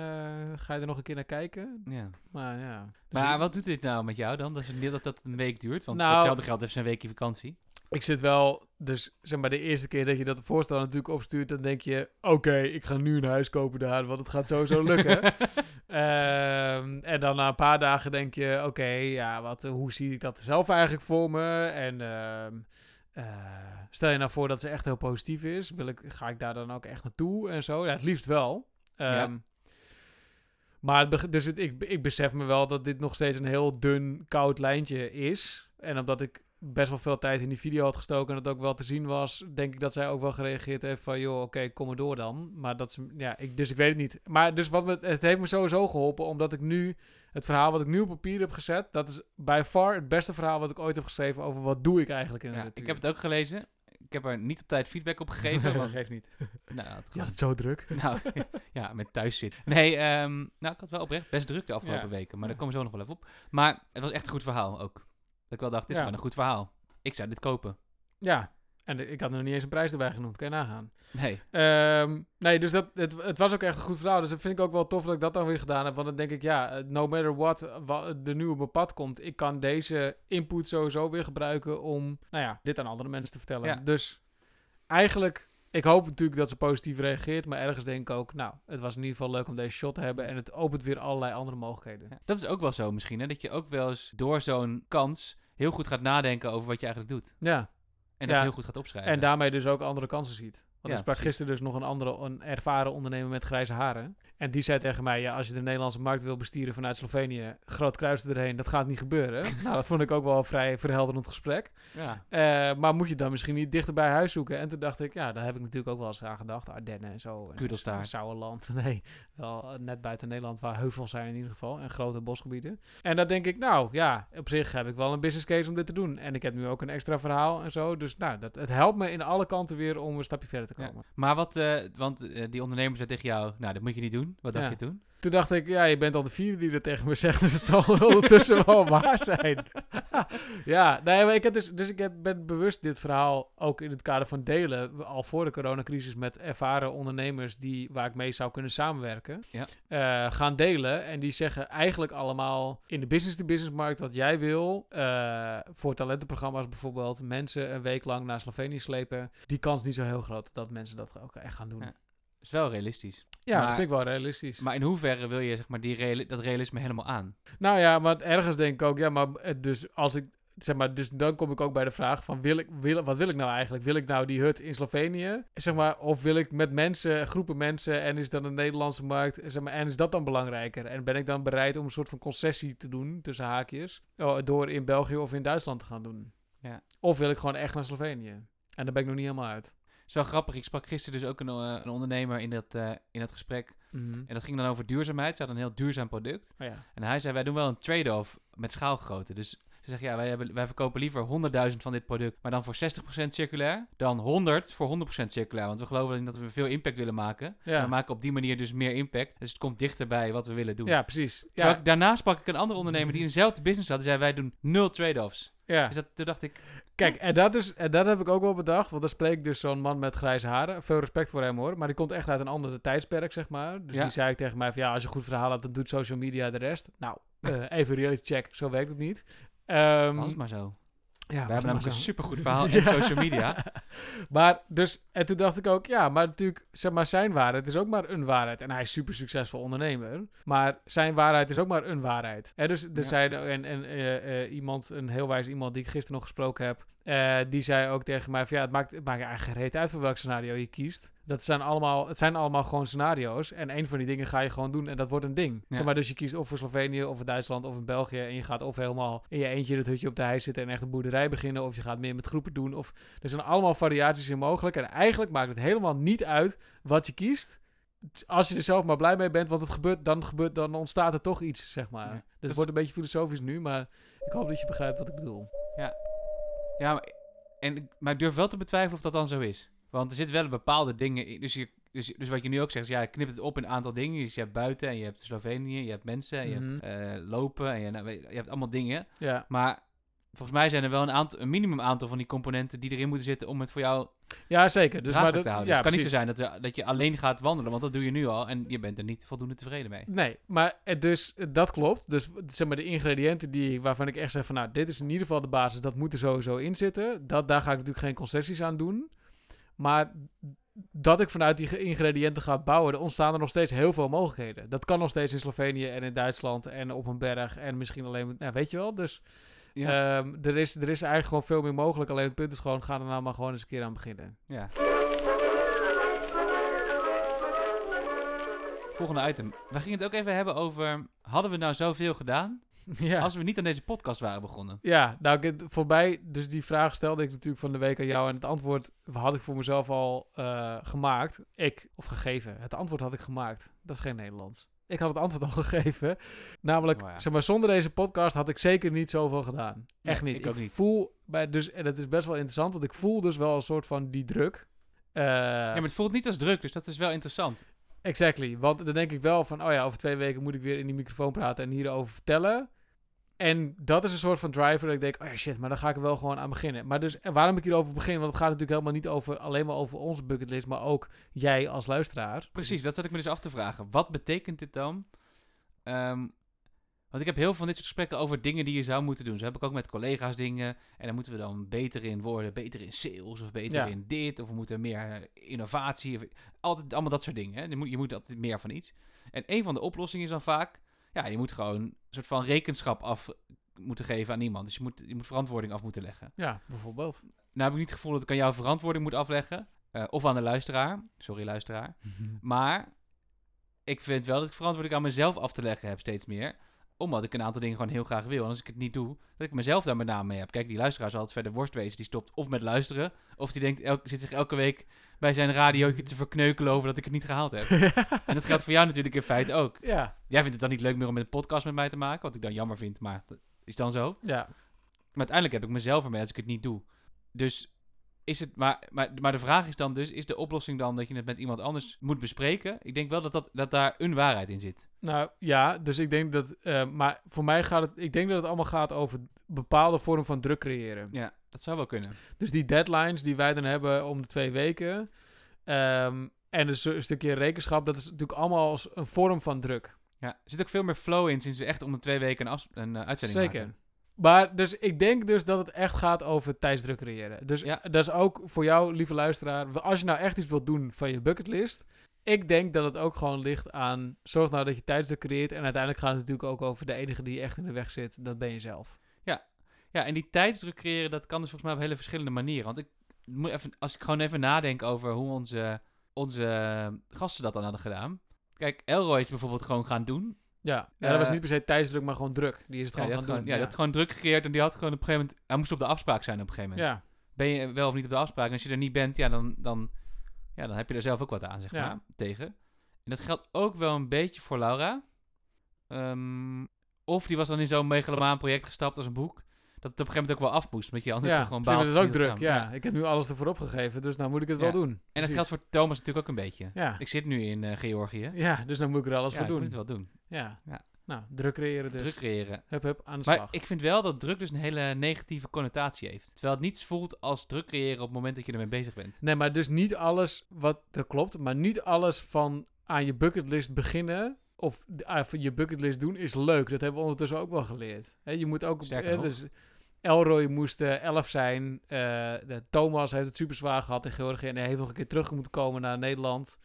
ga je er nog een keer naar kijken? Ja. Maar ja. Dus Maar ik- wat doet dit nou met jou dan? Dat, is niet dat dat een week duurt? Want Nou- voor hetzelfde geld heeft ze een weekje vakantie. Ik zit wel... Dus zeg maar de eerste keer dat je dat voorstel natuurlijk opstuurt... dan denk je... Oké, ik ga nu een huis kopen daar. Want het gaat sowieso lukken. Ehm, en dan na een paar dagen denk je... Oké, ja, wat, hoe zie ik dat zelf eigenlijk voor me? En... ehm, eh, stel je nou voor dat ze echt heel positief is. Wil ik, ga ik daar dan ook echt naartoe en zo? Ja, het liefst wel. Ja. Ehm, Maar het beg- dus het, ik, ik besef me wel dat dit nog steeds een heel dun, koud lijntje is. En omdat ik best wel veel tijd in die video had gestoken en het ook wel te zien was, denk ik dat zij ook wel gereageerd heeft van, joh, oké, kom maar door dan. Maar dat ze, ja, ik, dus ik weet het niet. Maar dus wat me, het heeft me sowieso geholpen, omdat ik nu, het verhaal wat ik nu op papier heb gezet, dat is by far het beste verhaal wat ik ooit heb geschreven over wat doe ik eigenlijk in de Ja, natuur. ik heb het ook gelezen. Ik heb er niet op tijd feedback op gegeven. want, geeft niet. nou, het Ja, het zo druk. nou, ja, met thuis zitten. Nee, ehm, nou, ik had wel oprecht best druk de afgelopen Ja. weken. Maar daar komen we zo nog wel even op. Maar het was echt een goed verhaal ook. Dat ik wel dacht, dit is Ja. gewoon een goed verhaal. Ik zou dit kopen. Ja, en de- ik had nog niet eens een prijs erbij genoemd, kan je nagaan. Nee. Ehm, nee, dus dat, het, het was ook echt een goed verhaal. Dus dat vind ik ook wel tof dat ik dat dan weer gedaan heb. Want dan denk ik, ja, eh, no matter what eh, wa- er nu op mijn pad komt, ik kan deze input sowieso weer gebruiken om, nou ja, dit aan andere mensen te vertellen. Ja. Dus eigenlijk, ik hoop natuurlijk dat ze positief reageert. Maar ergens denk ik ook, nou, het was in ieder geval leuk om deze shot te hebben. En het opent weer allerlei andere mogelijkheden. Ja, dat is ook wel zo misschien, hè? Dat je ook wel eens door zo'n kans heel goed gaat nadenken over wat je eigenlijk doet. Ja, En Ja. dat heel goed gaat opschrijven. en daarmee dus ook andere kansen ziet. Want ik sprak precies. gisteren dus nog een andere, een ervaren ondernemer met grijze haren. En die zei tegen mij, ja, als je de Nederlandse markt wil bestieren vanuit Slovenië, groot kruis erheen, dat gaat niet gebeuren. nou, dat vond ik ook wel een vrij verhelderend gesprek. Ja. Eh, maar moet je dan misschien niet dichter bij huis zoeken? En toen dacht ik, ja, daar heb ik natuurlijk ook wel eens aan gedacht. Ardennen en zo. Kudelstaart. Sauerland. Nee, wel eh, net buiten Nederland waar heuvels zijn in ieder geval. En grote bosgebieden. En dan denk ik, nou ja, op zich heb ik wel een business case om dit te doen. En ik heb nu ook een extra verhaal en zo. Dus nou, dat, het helpt me in alle kanten weer om een stapje verder te Ja. komen. Maar wat, eh, want eh, die ondernemer zei tegen jou, nou, dat moet je niet doen. Wat dacht je toen? Toen dacht ik, ja, je bent al de vierde die dat tegen me zegt, dus het zal ondertussen wel waar zijn. ja, nee, maar ik heb dus, dus ik heb, ben bewust dit verhaal ook in het kader van delen, al voor de coronacrisis met ervaren ondernemers die, waar ik mee zou kunnen samenwerken, Ja. eh, gaan delen. En die zeggen eigenlijk allemaal in de business-to-business markt wat jij wil, eh, voor talentenprogramma's bijvoorbeeld, mensen een week lang naar Slovenië slepen, die kans is niet zo heel groot dat mensen dat ook echt gaan doen. Ja. Ja, is wel realistisch. dat Maar- vind ik wel realistisch. Maar in hoeverre wil je zeg maar, die reali- dat realisme helemaal aan? Nou ja, maar ergens denk ik ook, ja, maar eh, dus als ik, zeg maar, dus dan kom ik ook bij de vraag van, wil ik, wil, wat wil ik nou eigenlijk? Wil ik nou die hut in Slovenië, zeg maar, of wil ik met mensen, groepen mensen, en is dan een Nederlandse markt, zeg maar, en is dat dan belangrijker? En ben ik dan bereid om een soort van concessie te doen, tussen haakjes, oh, door in België of in Duitsland te gaan doen? Ja. Of wil ik gewoon echt naar Slovenië? En daar ben ik nog niet helemaal uit. Is wel grappig. Ik sprak gisteren dus ook een, eh, een ondernemer in dat, eh, in dat gesprek. En dat ging dan over duurzaamheid. Ze hadden een heel duurzaam product. Oh ja. En hij zei, wij doen wel een trade-off met schaalgrootte. Dus ze zeggen, ja, wij, hebben, wij verkopen liever 100.000 van dit product, maar dan voor 60% circulair, dan 100 voor 100% circulair. Want we geloven in dat we veel impact willen maken. Ja. We maken op die manier dus meer impact. Dus het komt dichter bij wat we willen doen. ja, precies. Ja, ik, daarna sprak ik een andere ondernemer die in dezelfde business had. Die zei, wij doen nul trade-offs. Ja. Dus dat, toen dacht ik, Kijk, en dat, is, en dat heb ik ook wel bedacht. Want dan spreekt dus zo'n man met grijze haren. Veel respect voor hem hoor. Maar die komt echt uit een andere tijdsperk, zeg maar. Dus Ja. die zei ik tegen mij van ja, als je een goed verhaal hebt, dan doet social media de rest. Nou, eh, even reality check. Zo werkt het niet. Ehm, was maar zo. Ja, we hebben namelijk een supergoed verhaal in social media. maar dus, en toen dacht ik ook, ja, maar natuurlijk, zeg maar, zijn waarheid is ook maar een waarheid. En hij is super succesvol ondernemer. Maar zijn waarheid is ook maar een waarheid. Hè, dus er Ja. zei en, en eh, eh, iemand, een heel wijs iemand die ik gisteren nog gesproken heb, eh, die zei ook tegen mij van ja, het maakt, het maakt eigenlijk geen reet uit voor welk scenario je kiest. Dat zijn allemaal, het zijn allemaal gewoon scenario's. En een van die dingen ga je gewoon doen en dat wordt een ding. Ja. Zeg maar, dus je kiest of voor Slovenië of voor Duitsland of in België. En je gaat of helemaal in je eentje het hutje op de hei zitten en echt een boerderij beginnen. Of je gaat meer met groepen doen. Of er zijn allemaal variaties in mogelijk. En eigenlijk maakt het helemaal niet uit wat je kiest. Als je er zelf maar blij mee bent, want het gebeurt, dan, gebeurt, dan ontstaat er toch iets, zeg maar. Ja. Dus Dat het wordt een beetje filosofisch nu, maar ik hoop dat je begrijpt wat ik bedoel. Ja, maar, en, maar ik durf wel te betwijfelen of dat dan zo is. Want er zitten wel bepaalde dingen in. Dus, je, dus, dus wat je nu ook zegt, ja, je knipt het op in een aantal dingen. Dus je hebt buiten en je hebt Slovenië, je hebt mensen, en je Mhm. hebt eh, lopen en je, nou, je hebt allemaal dingen. Ja, Maar volgens mij zijn er wel een, aantal, een minimum aantal van die componenten die erin moeten zitten om het voor jou Ja, zeker. Dus, maar dat, ja, dus het kan niet zo zijn dat, we- dat je alleen gaat wandelen, want dat doe je nu al en je bent er niet voldoende tevreden mee. Nee, maar eh, dus eh, dat klopt. Dus zeg maar de ingrediënten die, waarvan ik echt zeg van nou, dit is in ieder geval de basis, dat moet er sowieso in zitten. Dat, daar ga ik natuurlijk geen concessies aan doen. Maar dat ik vanuit die ingrediënten ga bouwen, er ontstaan er nog steeds heel veel mogelijkheden. Dat kan nog steeds in Slovenië en in Duitsland en op een berg en misschien alleen, nou, weet je wel. Dus ehm, er, is, er is eigenlijk gewoon veel meer mogelijk. Alleen het punt is gewoon, ga er nou maar gewoon eens een keer aan beginnen. Ja. Volgende item. We gingen het ook even hebben over, hadden we nou zoveel gedaan ja. als we niet aan deze podcast waren begonnen? Ja, nou, ik, dus die vraag stelde ik natuurlijk van de week aan jou. En het antwoord had ik voor mezelf al eh, gemaakt. Ik, of gegeven. Het antwoord had ik gemaakt. Dat is geen Nederlands. Ik had het antwoord al gegeven. Namelijk, Oh ja. zeg maar, zonder deze podcast had ik zeker niet zoveel gedaan. Echt Nee, niet. ik ook niet. voel, bij, dus, en het is best wel interessant, want ik voel dus wel een soort van die druk. Eh, Ja, maar het voelt niet als druk, dus dat is wel interessant. Exactly. Want dan denk ik wel van, oh ja, over twee weken moet ik weer in die microfoon praten en hierover vertellen. En dat is een soort van driver dat ik denk, oh ja, shit, maar dan ga ik er wel gewoon aan beginnen. Maar dus, en waarom ik hierover begin, want het gaat natuurlijk helemaal niet over, alleen maar over onze bucketlist, maar ook jij als luisteraar. Precies, dat zat ik me dus af te vragen. Wat betekent dit dan? Ehm, want ik heb heel veel van dit soort gesprekken over dingen die je zou moeten doen. Zo heb ik ook met collega's dingen. En dan moeten we dan beter in worden. Beter in sales of beter Ja. in dit. Of we moeten meer eh, innovatie. Of, altijd allemaal dat soort dingen. Hè. Je, moet, je moet altijd meer van iets. En een van de oplossingen is dan vaak... Ja, je moet gewoon een soort van rekenschap af moeten geven aan iemand. Dus je moet, je moet verantwoording af moeten leggen. Ja, bijvoorbeeld. Nou heb ik niet het gevoel dat ik aan jou verantwoording moet afleggen. eh, of aan de luisteraar. Sorry, luisteraar. Maar ik vind wel dat ik verantwoording aan mezelf af te leggen heb steeds meer. Omdat ik een aantal dingen gewoon heel graag wil. En als ik het niet doe, dat ik mezelf daar met name mee heb. Kijk, die luisteraar zal het verder worst wezen. Die stopt of met luisteren. Of die denkt, elke, zit zich elke week bij zijn radiootje te verkneukelen over dat ik het niet gehaald heb. en dat geldt voor jou natuurlijk in feite ook. ja, Jij vindt het dan niet leuk meer om een podcast met mij te maken. Wat ik dan jammer vind, maar dat is dan zo. ja. Maar uiteindelijk heb ik mezelf ermee als ik het niet doe. Dus is het. Maar, maar, maar de vraag is dan dus: is de oplossing dan dat je het met iemand anders moet bespreken? Ik denk wel dat, dat, dat daar een waarheid in zit. Nou ja, dus ik denk dat, eh, maar voor mij gaat het, ik denk dat het allemaal gaat over bepaalde vorm van druk creëren. Ja, dat zou wel kunnen. Dus die deadlines die wij dan hebben om de twee weken. ehm, en dus een stukje rekenschap, dat is natuurlijk allemaal als een vorm van druk. Ja, er zit ook veel meer flow in sinds we echt om de twee weken een, een eh, uitzending Zeker. maken. Maar dus ik denk dus dat het echt gaat over tijdsdruk creëren. Dus Ja. dat is ook voor jou, lieve luisteraar. Als je nou echt iets wilt doen van je bucketlist. Ik denk dat het ook gewoon ligt aan. Zorg nou dat je tijdsdruk creëert. En uiteindelijk gaat het natuurlijk ook over de enige die echt in de weg zit. Dat ben je zelf. Ja, en die tijdsdruk creëren, dat kan dus volgens mij op hele verschillende manieren. Want ik moet even, als ik gewoon even nadenk over hoe onze, onze gasten dat dan hadden gedaan. Kijk, Elroy is bijvoorbeeld gewoon gaan doen. Ja, ja dat was Eh, niet per se tijdsdruk, maar gewoon druk. Die is het Ja, gewoon had gaan gewoon, doen. ja, had gewoon druk gecreëerd en die had gewoon op een gegeven moment... Hij moest op de afspraak zijn op een gegeven moment. ja. ben je wel of niet op de afspraak. En als je er niet bent, ja, dan, dan, ja, dan heb je er zelf ook wat aan, zeg Ja. maar, tegen. En dat geldt ook wel een beetje voor Laura. Ehm, of die was dan in zo'n megalomaan project gestapt als een boek. Dat het op een gegeven moment ook wel afmoest. Met je anders Ja, gewoon maar baalt dat is ook dat druk. Ja. ik heb nu alles ervoor opgegeven, dus nou moet ik het wel Ja. doen. En dat geldt voor Thomas natuurlijk ook een beetje. Ja. Ik zit nu in eh, Georgië. ja, dus dan moet ik er alles ja, voor ik doen. moet het wel doen. Ja. Ja. Nou, druk creëren dus. Druk creëren. Hup, hup, aan de Maar slag. ik vind wel dat druk dus een hele negatieve connotatie heeft. Terwijl het niets voelt als druk creëren op het moment dat je ermee bezig bent. Nee, maar dus niet alles wat dat klopt, maar niet alles van aan je bucketlist beginnen of van je bucketlist doen is leuk. Dat hebben we ondertussen ook wel geleerd. Hè, je moet ook, Sterker dus Elroy moest eh, 11 zijn. eh, de Thomas heeft het super zwaar gehad in Georgië en hij heeft nog een keer terug moeten komen naar Nederland.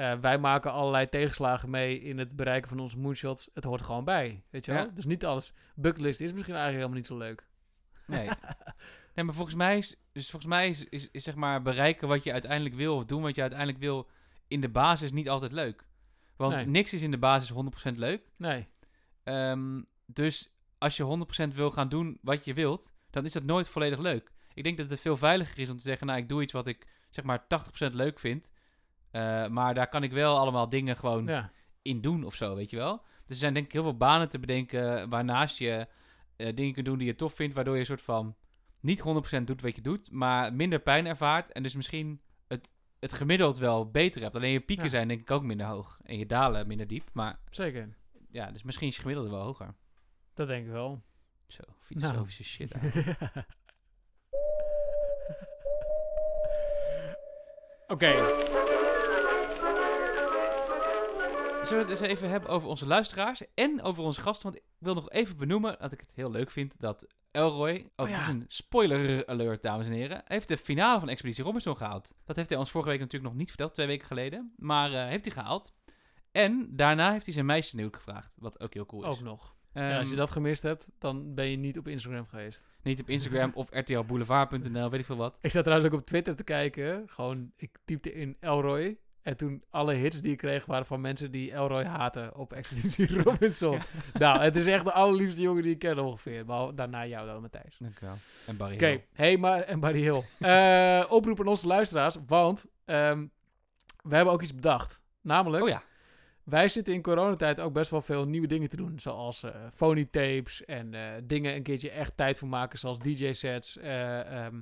Eh, wij maken allerlei tegenslagen mee in het bereiken van onze moonshots. Het hoort gewoon bij, weet je wel? Ja. Dus niet alles. Bucketlist is misschien eigenlijk helemaal niet zo leuk. Nee. nee, maar volgens mij is, dus volgens mij is, is, is zeg maar bereiken wat je uiteindelijk wil of doen wat je uiteindelijk wil in de basis niet altijd leuk. Want Nee. niks is in de basis 100% leuk. Nee, Ehm, dus als je 100% wil gaan doen wat je wilt, dan is dat nooit volledig leuk. Ik denk dat het veel veiliger is om te zeggen, nou ik doe iets wat ik zeg maar 80% leuk vind. Eh, maar daar kan ik wel allemaal dingen gewoon ja. in doen of zo, weet je wel. Dus er zijn denk ik heel veel banen te bedenken waarnaast je eh, dingen kunt doen die je tof vindt, waardoor je een soort van niet 100% doet wat je doet, maar minder pijn ervaart en dus misschien het, het gemiddeld wel beter hebt. Alleen je pieken Ja. zijn denk ik ook minder hoog en je dalen minder diep, maar zeker. ja, dus misschien is je gemiddelde wel hoger. Dat denk ik wel. Zo, filosofische shit. Oké. Zullen we het eens even hebben over onze luisteraars en over onze gasten? Want ik wil nog even benoemen dat ik het heel leuk vind dat Elroy, ook Oh ja. is een spoiler alert dames en heren, heeft de finale van Expeditie Robinson gehaald. Dat heeft hij ons vorige week natuurlijk nog niet verteld, twee weken geleden. Maar eh, heeft hij gehaald. En daarna heeft hij zijn meisje nieuw gevraagd, wat ook heel cool is. Ook nog. Ja, als je Ehm, dat gemist hebt, dan ben je niet op Instagram geweest. Niet op Instagram of rtlboulevard.nl, weet ik veel wat. Ik zat trouwens ook op Twitter te kijken. Gewoon, ik typte in Elroy. En toen alle hits die ik kreeg waren van mensen die Elroy haten op Expeditie Robinson. Nou, het is echt de allerliefste jongen die ik ken ongeveer. Maar daarna jou dan, Matthijs. Dank u wel. En Barry Oké, hey, maar en Barry Hill. Eh oproep aan onze luisteraars, want ehm, we hebben ook iets bedacht. Namelijk, Oh ja. wij zitten in coronatijd ook best wel veel nieuwe dingen te doen. Zoals eh phony tapes en eh, dingen een keertje echt tijd voor maken, zoals DJ-sets. eh, ehm,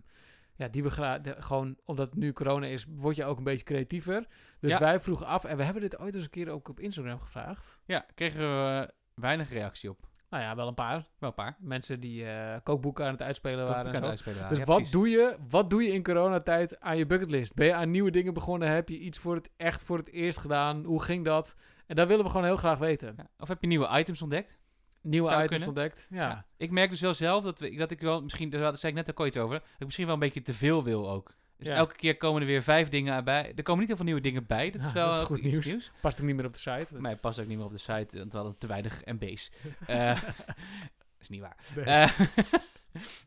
ja, die we graag, gewoon omdat het nu corona is, word je ook een beetje creatiever. Dus Ja. wij vroegen af, en we hebben dit ooit eens een keer ook op Instagram gevraagd. Ja, kregen we weinig reactie op. Nou ja, wel een paar. Wel een paar. Mensen die eh, kookboeken aan het uitspelen waren. En zo. uitspelen waren. Dus Ja, wat, precies. doe je, wat doe je in coronatijd aan je bucketlist? Ben je aan nieuwe dingen begonnen? Heb je iets voor het echt voor het eerst gedaan? Hoe ging dat? En dat willen we gewoon heel graag weten. Ja. Of heb je nieuwe items ontdekt? Nieuwe items kunnen. ontdekt. Ja. Ik merk dus wel zelf dat, we, dat ik wel misschien, daar zei ik net ook al iets over, dat ik misschien wel een beetje te veel wil ook. Dus Ja. elke keer komen er weer vijf dingen bij. Er komen niet heel veel nieuwe dingen bij. Dat is wel dat is goed nieuws. nieuws. Past ook niet meer op de site. Mij past ook niet meer op de site, want we hadden te weinig MB's. Eh is niet waar. Nee. Eh,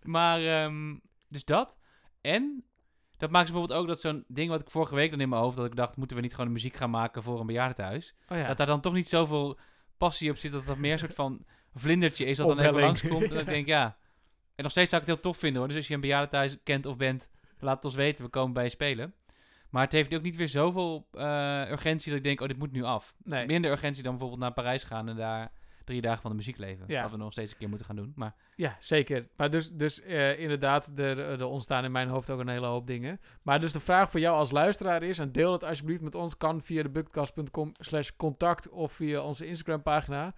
maar, ehm, dus dat. En dat maakt bijvoorbeeld ook dat zo'n ding wat ik vorige week dan in mijn hoofd dat ik dacht, moeten we niet gewoon muziek gaan maken voor een bejaardentehuis? oh ja. Dat daar dan toch niet zoveel passie op zit, dat dat meer een soort van vlindertje is dat dan even langskomt. En dan denk ik, ja. En nog steeds zou ik het heel tof vinden hoor. Dus als je een bejaardentehuis kent of bent, laat het ons weten, we komen bij je spelen. Maar het heeft ook niet weer zoveel eh, urgentie dat ik denk, oh, dit moet nu af. nee. Minder urgentie dan bijvoorbeeld naar Parijs gaan en daar drie dagen van de muziek leven. Ja. Wat we nog steeds een keer moeten gaan doen. Maar Ja, zeker. Maar dus, dus eh, inderdaad, er, er ontstaan in mijn hoofd ook een hele hoop dingen. Maar dus de vraag voor jou als luisteraar is, en deel het alsjeblieft met ons, kan via de slash contact of via onze Instagram pagina.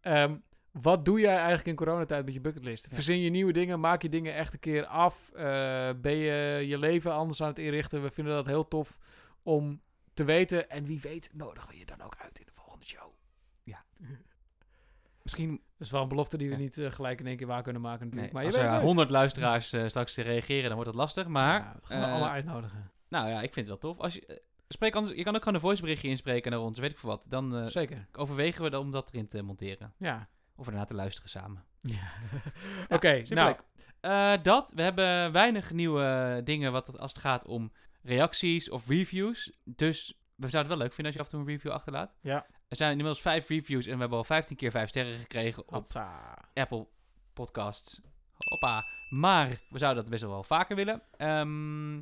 Ehm, wat doe jij eigenlijk in coronatijd met je bucketlist? Ja. Verzin je nieuwe dingen? Maak je dingen echt een keer af? Eh, ben je je leven anders aan het inrichten? We vinden dat heel tof om te weten. En wie weet nodigen we je dan ook uit in de volgende show. misschien Dat is wel een belofte die we Ja. niet eh, gelijk in één keer waar kunnen maken natuurlijk. nee, maar als je weet er. 100 luisteraars eh, straks reageren, dan wordt het lastig. Maar Ja, we gaan we allemaal uitnodigen. nou ja, ik vind het wel tof. Als je, spreek anders, je kan ook gewoon een voiceberichtje inspreken naar ons, weet ik veel wat. Dan Zeker. overwegen we dan om dat erin te monteren. Ja. Of ernaar te luisteren samen. Oké, nou. Eh, dat, we hebben weinig nieuwe dingen wat, als het gaat om reacties of reviews. Dus we zouden het wel leuk vinden als je af en toe een review achterlaat. Ja. Er zijn inmiddels vijf reviews en we hebben al 15 keer vijf sterren gekregen op. Apple Podcasts. Hoppa. Maar we zouden dat best wel vaker willen. Ehm,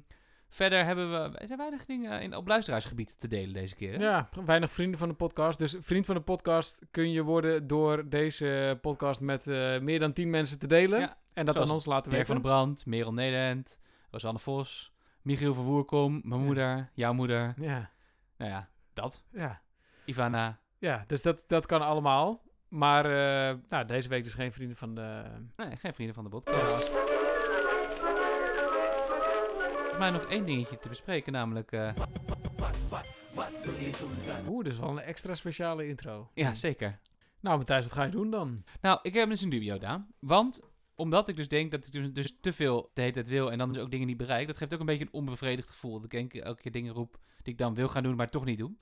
verder hebben we... Er zijn weinig dingen in, op luisteraarsgebied te delen deze keer. hè? Ja, weinig vrienden van de podcast. Dus vriend van de podcast kun je worden door deze podcast met eh, meer dan 10 mensen te delen. Ja, en dat aan ons laten Dirk van der Brand, Merel Nederland, Rosanne Vos, Michiel van Woerkom, mijn Ja. moeder, jouw moeder. Ja, Nou ja, dat. ja. Ivana. ja dus dat, dat kan allemaal. Maar eh, nou, deze week dus geen vrienden van de... Nee, geen vrienden van de podcast. Volgens mij nog één dingetje te bespreken, namelijk... eh, Oeh, dus wel een extra speciale intro. ja, zeker. Nou, Matthijs, wat ga je doen dan? Nou, ik heb dus een dubio gedaan. Want, omdat ik dus denk dat ik dus, dus te veel de hele tijd wil en dan dus ook dingen niet bereik, dat geeft ook een beetje een onbevredigd gevoel. Dat ik elke keer dingen roep die ik dan wil gaan doen, maar toch niet doen.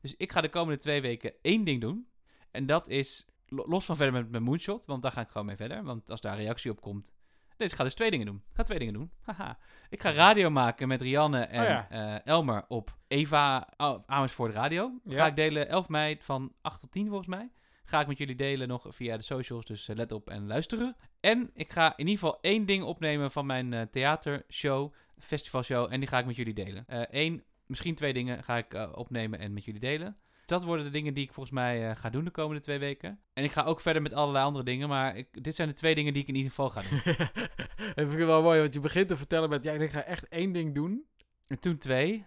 Dus ik ga de komende twee weken één ding doen. En dat is, lo- los van verder met mijn moonshot, want daar ga ik gewoon mee verder. Want als daar reactie op komt... Dus ik ga dus twee dingen doen. Ik ga twee dingen doen. Haha. Ik ga radio maken met Rianne en Oh ja. eh, Elmer op Eva Amersfoort Radio. Ja. Ga ik delen 11 mei van 8 tot 10 volgens mij. Ga ik met jullie delen nog via de socials, dus eh, let op en luisteren. En ik ga in ieder geval één ding opnemen van mijn eh, theatershow, festivalshow. En die ga ik met jullie delen. Eén, misschien twee dingen ga ik opnemen en met jullie delen. Dat worden de dingen die ik volgens mij eh, ga doen de komende twee weken. En ik ga ook verder met allerlei andere dingen. Maar ik, dit zijn de twee dingen die ik in ieder geval ga doen. dat vind ik wel mooi, want je begint te vertellen met... Ja, ik ga echt één ding doen. En toen twee.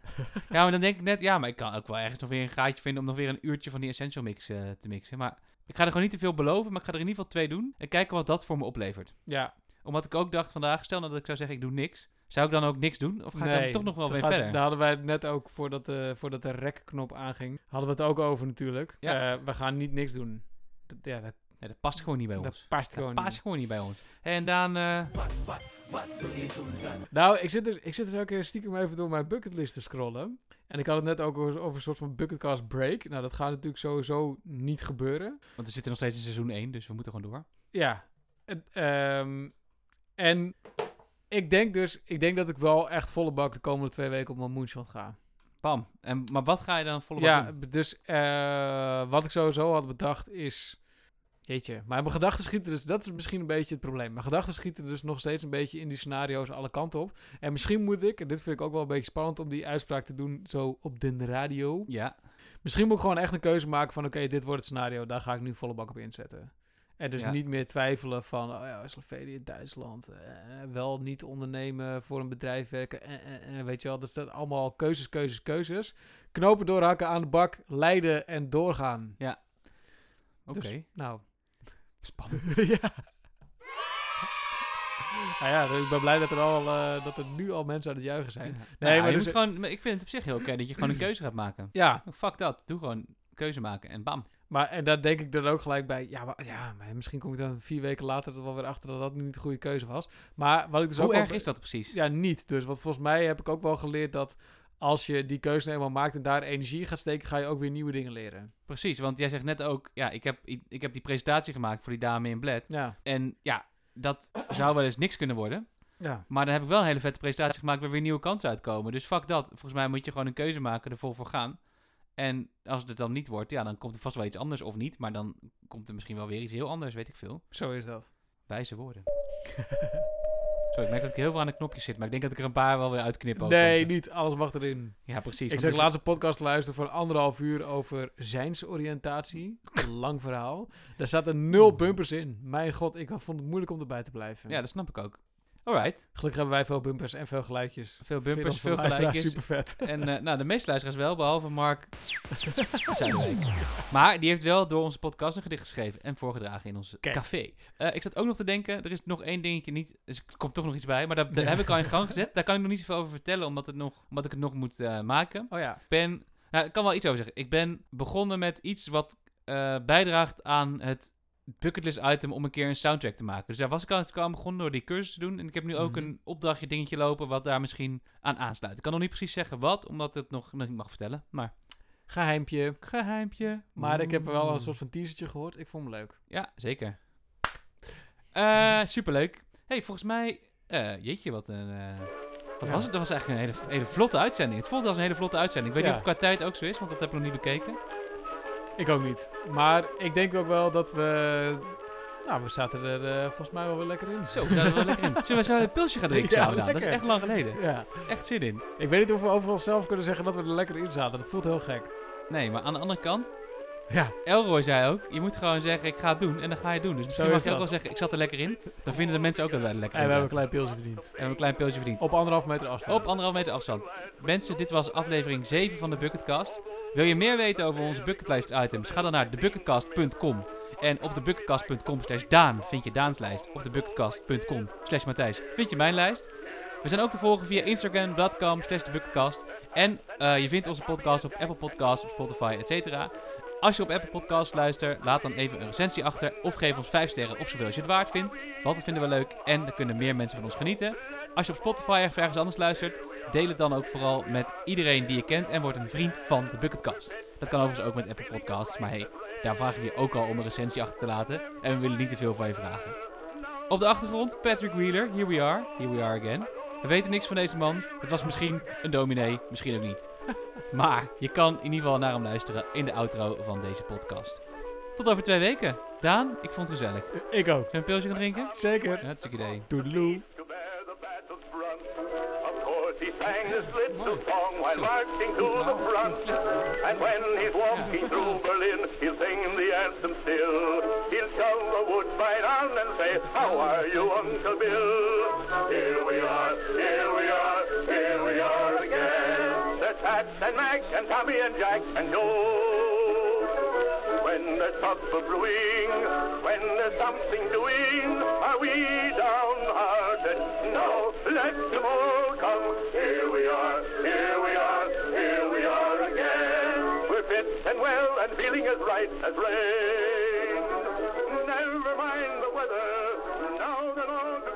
Ja, maar dan denk ik net, ja, maar ik kan ook wel ergens nog weer een gaatje vinden om nog weer een uurtje van die Essential Mix eh, te mixen. Maar ik Ik ga er gewoon niet te veel beloven, maar ik ga er in ieder geval twee doen. En kijken wat dat voor me oplevert. Ja. Omdat ik ook dacht vandaag, stel nou dat ik zou zeggen ik doe niks. Zou ik dan ook niks doen? Of ga ik Nee, dan toch nog wel weer gaat- verder? Daar hadden wij het net ook, voordat de, voordat de rekknop aanging, hadden we het ook over natuurlijk. Ja. Eh, we gaan niet niks doen. Dat, ja, dat, dat past gewoon niet bij dat ons. past Dat gewoon past niet. gewoon niet bij ons. En dan... eh, Nou, ik zit, dus, ik zit dus ook even stiekem even door mijn bucketlist te scrollen. En ik had het net ook over, over een soort van bucketcast break. Nou, dat gaat natuurlijk sowieso niet gebeuren. want we zitten nog steeds in seizoen 1, dus we moeten gewoon door. Ja. En, ehm, en ik denk dus, ik denk dat ik wel echt volle bak de komende twee weken op mijn moonshot ga. Bam. En, maar wat ga je dan volle bak Ja, doen? dus eh, wat ik sowieso had bedacht is... Jeetje, maar mijn gedachten schieten dus... Dat is misschien een beetje het probleem. Mijn gedachten schieten dus nog steeds een beetje in die scenario's alle kanten op. En misschien moet ik, en dit vind ik ook wel een beetje spannend om die uitspraak te doen zo op de radio. Ja. Misschien moet ik gewoon echt een keuze maken van... Oké, dit wordt het scenario, daar ga ik nu volle bak op inzetten. En dus Ja. niet meer twijfelen van... Oh ja, Slovenië, Duitsland. eh, wel niet ondernemen, voor een bedrijf werken. eh, eh, eh, weet je wel, dat zijn allemaal keuzes, keuzes, keuzes. Knopen doorhakken aan de bak, leiden en doorgaan. Oké. Dus, nou, Spannend. ja. Nou ja, ik ben blij dat er, al, dat er nu al mensen aan het juichen zijn. Ja. Nee, ja, maar dus- gewoon, maar ik vind het op zich heel oké dat je gewoon een keuze gaat maken. Ja, Fuck dat. Doe gewoon keuze maken en bam. Maar en daar denk ik er ook gelijk bij. Ja, maar, ja, maar misschien kom ik dan vier weken later er wel weer achter dat dat niet de goede keuze was. Maar wat ik dus ook Hoe wel- erg is dat precies? Ja, niet. Dus wat volgens mij heb ik ook wel geleerd dat als je die keuze eenmaal maakt en daar energie gaat steken, ga je ook weer nieuwe dingen leren. Precies, want jij zegt net ook, ja, ik heb, ik heb die presentatie gemaakt voor die dame in Bled. Ja, En ja, dat zou wel eens niks kunnen worden. ja. Maar dan heb ik wel een hele vette presentatie gemaakt waar weer nieuwe kansen uitkomen. Dus fuck dat. Volgens mij moet je gewoon een keuze maken, er vol voor gaan. En als het dan niet wordt, ja, dan komt er vast wel iets anders of niet. Maar dan komt er misschien wel weer iets heel anders, weet ik veel. Zo is dat. Wijze woorden. Sorry, ik merk dat ik heel veel aan de knopjes zit. Maar ik denk dat ik er een paar wel weer uitknip ook. nee, want, niet. Alles mag erin. Ja, precies. Ik zeg dus- laatst een podcast luisteren voor anderhalf uur over zijnsoriëntatie. Lang verhaal. Daar zaten nul bumpers in. Mijn god, ik vond het moeilijk om erbij te blijven. Ja, dat snap ik ook. Alright. Gelukkig hebben wij veel bumpers en veel geluidjes. Veel bumpers, veel Super gelijkjes. vet. En eh, nou, de meeste luisteraars wel, behalve Mark. Maar die heeft wel door onze podcast een gedicht geschreven en voorgedragen in ons Kijk. café. Eh, ik zat ook nog te denken, er is nog één dingetje niet, dus er komt toch nog iets bij, maar Ja. heb ik al in gang gezet. Daar kan ik nog niet zoveel over vertellen, omdat, het nog, omdat ik het nog moet eh, maken. Oh ja. Ik ben, nou, ik kan wel iets over zeggen. Ik ben begonnen met iets wat bijdraagt aan het bucketlist item om een keer een soundtrack te maken. Dus daar was ik al aan begonnen door die cursus te doen. En ik heb nu ook Mhm. een opdrachtje dingetje lopen wat daar misschien aan aansluit. Ik kan nog niet precies zeggen wat, omdat het nog, nog niet mag vertellen. Maar Geheimpje. geheimpje. Maar ik heb wel een Oeh. soort van teasertje gehoord. Ik vond hem leuk. Ja, zeker. Eh superleuk. hey, volgens mij... eh, jeetje, wat een... eh, wat Ja. was het? Dat was eigenlijk een hele, hele vlotte uitzending. Het voelde als een hele vlotte uitzending. Ik weet Ja. niet of het qua tijd ook zo is, want dat heb ik nog niet bekeken. Ik ook niet. Maar ik denk ook wel dat we... Nou, we zaten er eh, volgens mij wel weer lekker in. Zo, daar er wel lekker in. Zullen we zo een pilsje gaan drinken Ja, samen dan? Dat is echt lang geleden. Ja. Echt zin in. Ik weet niet of we over onszelf kunnen zeggen dat we er lekker in zaten. Dat voelt heel gek. Nee, maar aan de andere kant, Ja. Elroy zei ook, je moet gewoon zeggen ik ga het doen en dan ga je het doen. Dus misschien mag je ook wel zeggen ik zat er lekker in. Dan vinden de mensen ook dat wij er lekker En in we hebben een klein pilsje verdiend. En we hebben een klein pilsje verdiend. Op anderhalf meter afstand. Op anderhalf meter afstand. Mensen, dit was aflevering 7 van de Bucketcast. Wil je meer weten over onze bucketlijst items? Ga dan naar thebucketcast.com. En op thebucketcast.com slash Daan vind je Daans lijst. Op thebucketcast.com slash Matthijs vind je mijn lijst. We zijn ook te volgen via Instagram.com slash thebucketcast. En eh, je vindt onze podcast op Apple Podcasts, op Spotify, etc. Als je op Apple Podcasts luistert, laat dan even een recensie achter. Of geef ons 5 sterren of zoveel als je het waard vindt. Want dat vinden we leuk en dan kunnen meer mensen van ons genieten. Als je op Spotify of ergens anders luistert, deel het dan ook vooral met iedereen die je kent en word een vriend van de Bucketcast. Dat kan overigens ook met Apple Podcasts, maar hey, daar vragen we je ook al om een recensie achter te laten. En we willen niet te veel van je vragen. Op de achtergrond, Patrick Wheeler, here we are, here we are again. We weten niks van deze man. Het was misschien een dominee, misschien ook niet. Maar je kan in ieder geval naar hem luisteren in de outro van deze podcast. Tot over twee weken. Daan, ik vond het gezellig. Ik ook. we een pilsje gaan drinken? Zeker. Ja, dat is een idee. Toedeloe. Sang this little song while marching to the front. And when he's walking through Berlin, he'll sing the anthem still. He'll shove the woodbine on and say, How are you, Uncle Bill? Here we are, here we are, here we are again. There's Pat and Mac and Tommy and Jack and Joe. when there's trouble brewing, when there's something doing, are we downhearted? No, let them here we are, here we are again. We're fit and well and feeling as right as rain. Never mind the weather, now that all